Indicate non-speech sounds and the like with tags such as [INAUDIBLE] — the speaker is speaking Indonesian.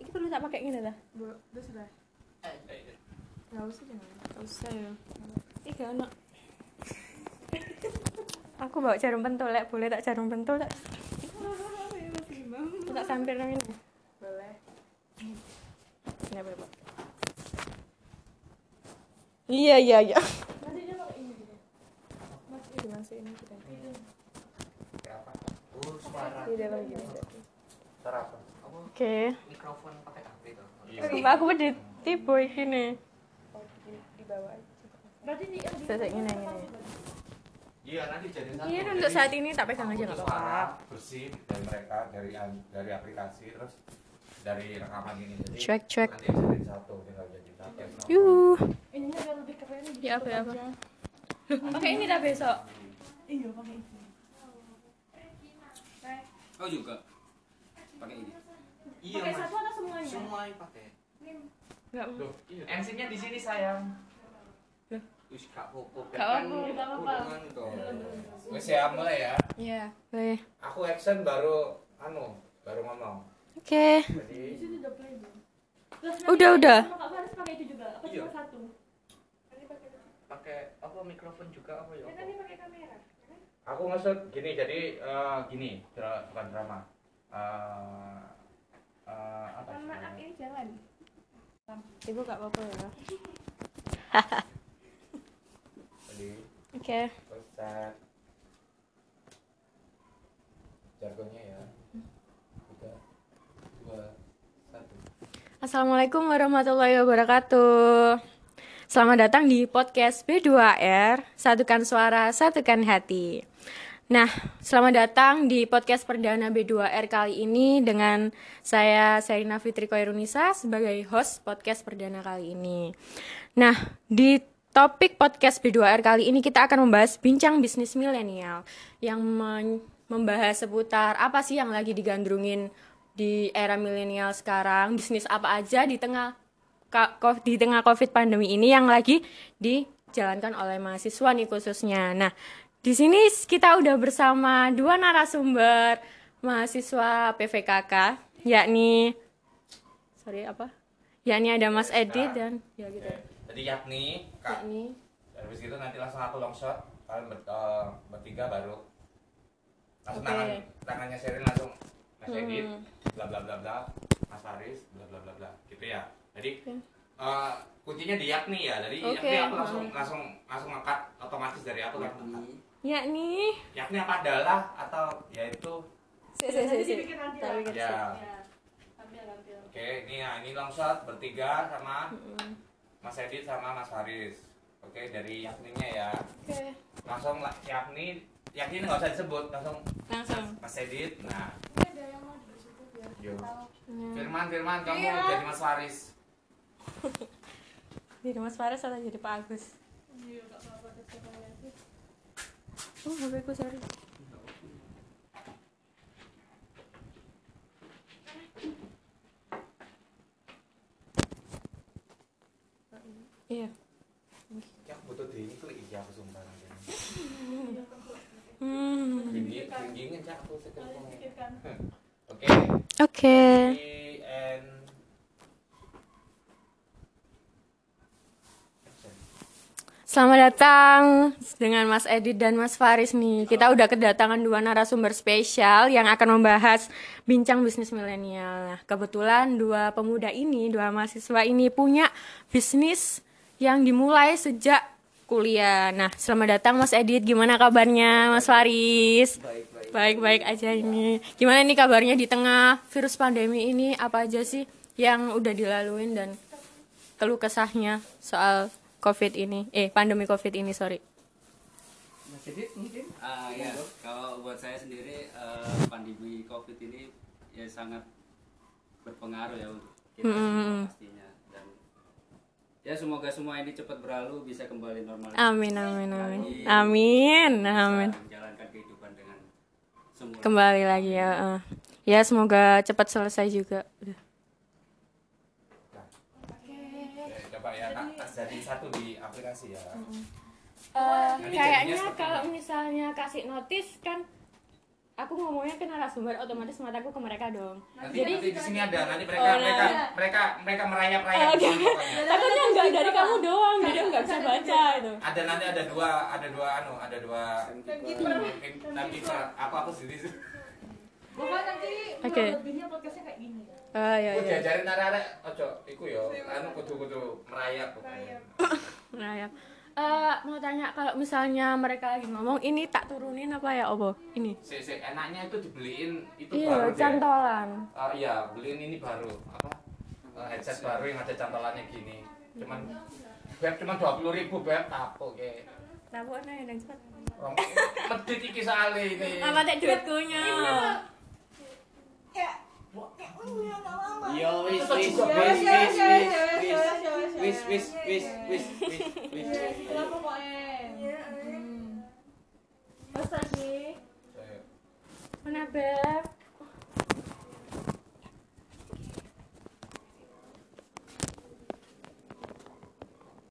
Ini perlu tak pakai gini lah. Bu, udah sudah. Enggak usah jangan. Gak usah ya. Ih gak enak. [LAUGHS] Aku bawa jarum pentul, lek boleh tak jarum pentul [LAUGHS] tak? Aku tak sampir nang ini. Boleh. Ini Pak? Iya, iya, iya. Nanti dia pakai ini juga. Mas ini masuk ini kita. Kayak apa? Oh, suara. Di dalam gini. Suara Oke. Mikrofon pakai HP tuh. Sumpah aku udah tipu gini. Oh, di, di bawah aja. Berarti di yang di Saya gini gini. Iya, nanti jadi satu. Iya, untuk saat ini tak pegang aja untuk nggak suara apa-apa. bersih dari mereka dari dari aplikasi terus dari rekaman ini. Jadi Cuek, cuek. Nanti jadi satu, tinggal jadi satu. Yuh. ininya biar lebih keren. Ya apa ya apa? Pakai ini dah besok. Iya, pakai ini. Oh juga pakai ini. Iya, Pakai satu atau semuanya? Semuanya pakai. Enggak. Loh, MC-nya di sini sayang. Wis gak apa-apa. Gak kan apa-apa. Gak apa-apa. kurungan toh. Wes ya mulai ya. Iya. Boleh. Aku action baru anu, baru ngomong. Oke. Situ udah Udah. Kak Faris pakai itu juga. Apa Iya. cuma satu? Pakai Pakai apa mikrofon juga apa ya? Ya kan pakai kamera. aku maksud gini, jadi eh, gini, bukan drama. Eh eh, apa app ini jalan. Ibu gak apa-apa ya. Jadi Oke. jargonnya ya. Tiga, dua, satu. Assalamualaikum warahmatullahi wabarakatuh. Selamat datang di podcast B2R, satukan suara, satukan hati. Nah, selamat datang di podcast perdana B2R kali ini dengan saya Serina Fitri Koirunisa sebagai host podcast perdana kali ini. Nah, di topik podcast B2R kali ini kita akan membahas bincang bisnis milenial yang membahas seputar apa sih yang lagi digandrungin di era milenial sekarang, bisnis apa aja di tengah di tengah Covid pandemi ini yang lagi dijalankan oleh mahasiswa nih khususnya. Nah, di sini kita udah bersama dua narasumber mahasiswa PVKK, yakni sorry apa? Yakni ada Mas Edi dan ya gitu. Jadi yakni kak. Yakni Habis itu nanti langsung aku long shot, kalian ber, eh, bertiga baru langsung Oke. tangan tangannya Sherin langsung Mas Edit, Hmm. bla bla bla bla, Mas Faris, bla bla bla bla, gitu ya. Jadi Oke. eh, kuncinya di yakni ya, jadi Oke. yakni aku langsung langsung langsung ngangkat otomatis dari aku kan. Yakni Yakni apa adalah atau yaitu si si si Nanti si. ya. Ya. Ambil ambil. Oke, ini ya ini long shot bertiga sama. Mas Edit sama Mas Faris. Oke, dari yakninya ya. Oke, Langsung lah, yakni yakni nggak usah disebut, langsung langsung. Mas Edit. Nah, Ini ada yang mau di situ biar Yo. tahu. Nah, Firman, Firman, kamu Iya. jadi Mas Faris. [LAUGHS] Jadi Mas Faris atau jadi Pak Agus? Iya, enggak apa-apa tetap aja. Oh, HP ku sorry. Iya. Ya, aku butuh di itu iya aku sumpah nanti. Hmm. Cak aku pikirkan. Oke. Oke. Selamat datang dengan Mas Edit dan Mas Faris nih. Kita udah kedatangan dua narasumber spesial yang akan membahas bincang bisnis milenial. Nah, kebetulan dua pemuda ini, dua mahasiswa ini punya bisnis yang dimulai sejak kuliah. Nah, selamat datang Mas Edit. Gimana kabarnya Mas Faris? Baik baik. Baik-baik aja ini. Gimana nih kabarnya di tengah virus pandemi ini? Apa aja sih yang udah dilaluin dan keluh kesahnya soal COVID ini? Eh, pandemi COVID ini, sorry. Edit mungkin? Ah ya, kalau buat saya sendiri eh, pandemi Covid ini ya sangat berpengaruh ya untuk kita Hmm. semua pastinya dan ya semoga semua ini cepat berlalu bisa kembali normal. Amin, amin, amin. Amin, amin. Menjalankan kehidupan dengan semula. Kembali lagi ya. eh. Ya, semoga cepat selesai juga. Udah. Oke, coba ya, tas jadi satu di aplikasi ya. Eh, Nanti kayaknya kalau ini. misalnya kasih notis kan aku ngomongnya ke narasumber otomatis mataku ke mereka dong Nanti, jadi nanti di sini ada, nanti mereka Oh, mereka nah. mereka mereka merayap-rayap di oke. sini pokoknya. takutnya nggak dari kamu doang jadi aku nggak bisa baca itu Ada nanti ada dua ada dua anu ada dua timekeeper. Aku aku sendiri nanti Oke. kurang lebihnya podcastnya kayak gini. ah ya ya diajarin arek-arek ojo iku yo anu kudu-kudu merayap pokoknya. ya [LAUGHS] Eh, mau tanya kalau misalnya mereka lagi ngomong ini tak turunin apa ya obo ini Si, si, enaknya itu dibeliin itu iya baru deh. cantolan Oh iya, beliin ini baru apa? Eh, headset baru yang ada cantolannya gini. Cuman beb cuma dua puluh ribu beb tapo ke. nah bu ya dan cepat medit iki soalnya ini. apa teh duitkunya Yo wis wis wis wis wis wis wis wis wis pokoknya. Lagi. Mana beb